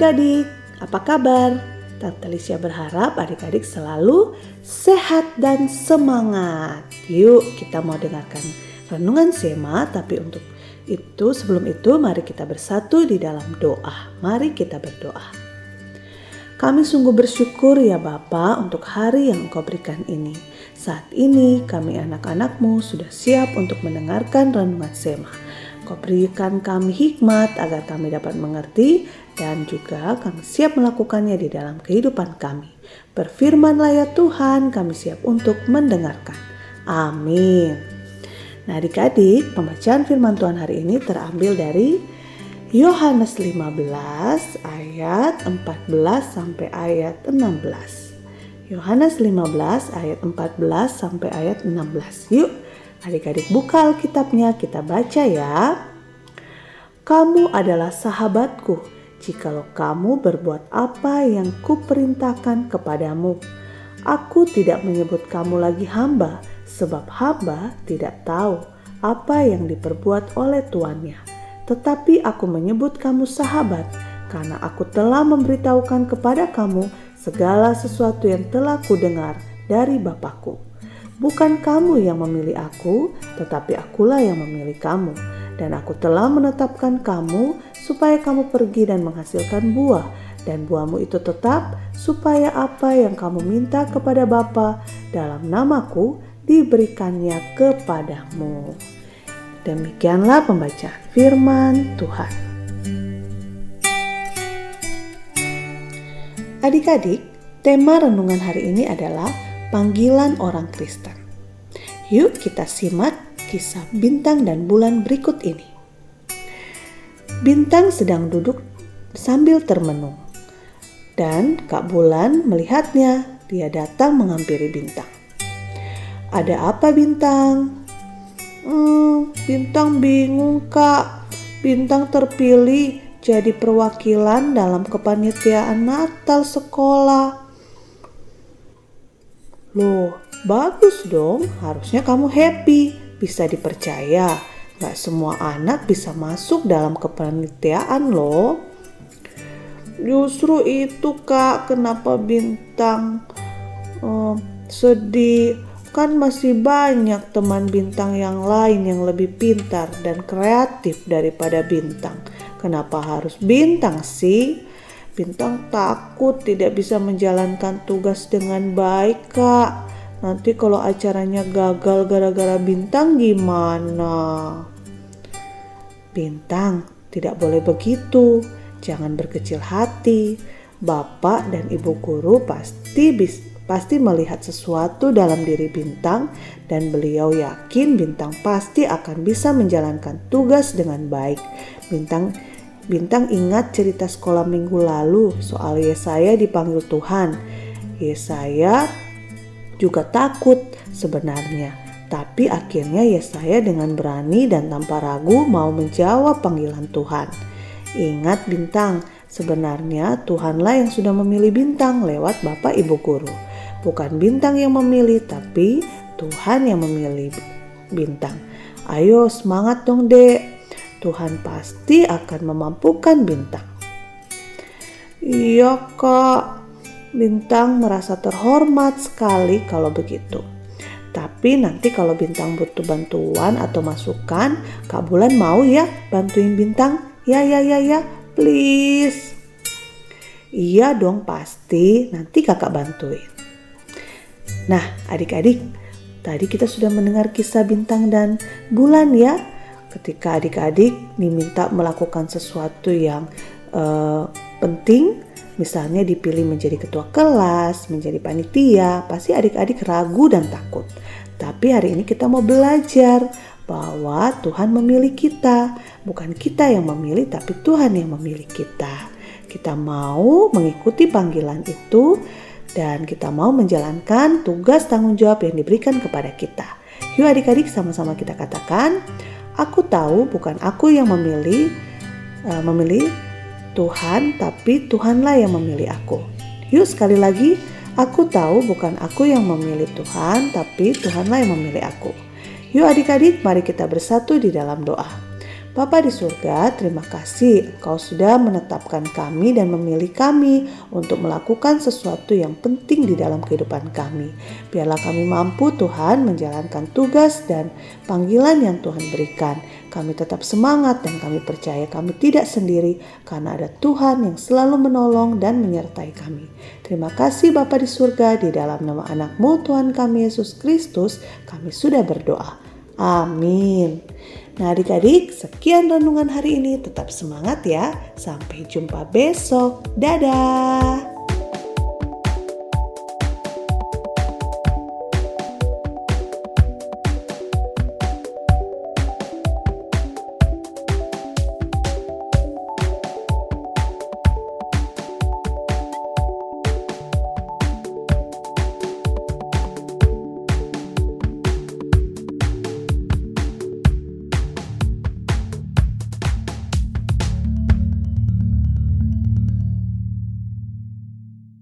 adik-adik, apa kabar? Tante Lisya berharap adik-adik selalu sehat dan semangat. Yuk kita mau dengarkan renungan Sema, tapi untuk itu sebelum itu mari kita bersatu di dalam doa. Mari kita berdoa. Kami sungguh bersyukur ya Bapa untuk hari yang Engkau berikan ini. Saat ini kami anak-anakmu sudah siap untuk mendengarkan renungan Sema. Kau berikan kami hikmat agar kami dapat mengerti dan juga kami siap melakukannya di dalam kehidupan kami. Berfirmanlah ya Tuhan, kami siap untuk mendengarkan. Amin. Nah adik-adik, pembacaan firman Tuhan hari ini terambil dari Yohanes 15 ayat 14 sampai ayat 16. Yohanes 15 ayat 14 sampai ayat 16. Yuk Adik-adik buka Alkitabnya, kita baca ya. Kamu adalah sahabatku jikalau kamu berbuat apa yang kuperintahkan kepadamu. Aku tidak menyebut kamu lagi hamba, sebab hamba tidak tahu apa yang diperbuat oleh tuannya. Tetapi aku menyebut kamu sahabat, karena aku telah memberitahukan kepada kamu segala sesuatu yang telah kudengar dari Bapakku. Bukan kamu yang memilih aku, tetapi akulah yang memilih kamu. Dan aku telah menetapkan kamu supaya kamu pergi dan menghasilkan buah. Dan buahmu itu tetap supaya apa yang kamu minta kepada Bapa dalam namaku diberikannya kepadamu. Demikianlah pembacaan firman Tuhan. Adik-adik, tema renungan hari ini adalah panggilan orang Kristen. Yuk kita simak kisah bintang dan bulan berikut ini. Bintang sedang duduk sambil termenung. Dan Kak Bulan melihatnya, dia datang menghampiri bintang. Ada apa bintang? Hmm, bintang bingung kak. Bintang terpilih jadi perwakilan dalam kepanitiaan Natal sekolah. Loh, bagus dong. Harusnya kamu happy. Bisa dipercaya. Gak semua anak bisa masuk dalam kepanitiaan loh. Justru itu kak, kenapa bintang uh, sedih? Kan masih banyak teman bintang yang lain yang lebih pintar dan kreatif daripada bintang. Kenapa harus bintang sih? Bintang takut tidak bisa menjalankan tugas dengan baik, Kak. Nanti kalau acaranya gagal gara-gara Bintang gimana? Bintang, tidak boleh begitu. Jangan berkecil hati. Bapak dan Ibu guru pasti bis, pasti melihat sesuatu dalam diri Bintang dan beliau yakin Bintang pasti akan bisa menjalankan tugas dengan baik. Bintang Bintang ingat cerita sekolah minggu lalu soal Yesaya dipanggil Tuhan. Yesaya juga takut sebenarnya, tapi akhirnya Yesaya dengan berani dan tanpa ragu mau menjawab panggilan Tuhan. Ingat bintang, sebenarnya Tuhanlah yang sudah memilih bintang lewat Bapak Ibu Guru. Bukan bintang yang memilih, tapi Tuhan yang memilih bintang. Ayo semangat dong dek, Tuhan pasti akan memampukan bintang. Iya kak, bintang merasa terhormat sekali kalau begitu. Tapi nanti kalau bintang butuh bantuan atau masukan, Kak Bulan mau ya bantuin bintang? Ya ya ya ya, please. Iya dong pasti, nanti kakak bantuin. Nah adik-adik, tadi kita sudah mendengar kisah bintang dan bulan ya ketika adik-adik diminta melakukan sesuatu yang uh, penting, misalnya dipilih menjadi ketua kelas, menjadi panitia, pasti adik-adik ragu dan takut. Tapi hari ini kita mau belajar bahwa Tuhan memilih kita, bukan kita yang memilih, tapi Tuhan yang memilih kita. Kita mau mengikuti panggilan itu, dan kita mau menjalankan tugas tanggung jawab yang diberikan kepada kita. Yuk, adik-adik, sama-sama kita katakan: Aku tahu bukan aku yang memilih uh, memilih Tuhan, tapi Tuhanlah yang memilih aku. Yuk sekali lagi, aku tahu bukan aku yang memilih Tuhan, tapi Tuhanlah yang memilih aku. Yuk adik-adik, mari kita bersatu di dalam doa. Bapa di surga, terima kasih Engkau sudah menetapkan kami dan memilih kami untuk melakukan sesuatu yang penting di dalam kehidupan kami. Biarlah kami mampu Tuhan menjalankan tugas dan panggilan yang Tuhan berikan. Kami tetap semangat dan kami percaya kami tidak sendiri karena ada Tuhan yang selalu menolong dan menyertai kami. Terima kasih Bapa di surga di dalam nama anakmu Tuhan kami Yesus Kristus kami sudah berdoa. Amin. Nah adik-adik sekian renungan hari ini tetap semangat ya. Sampai jumpa besok. Dadah.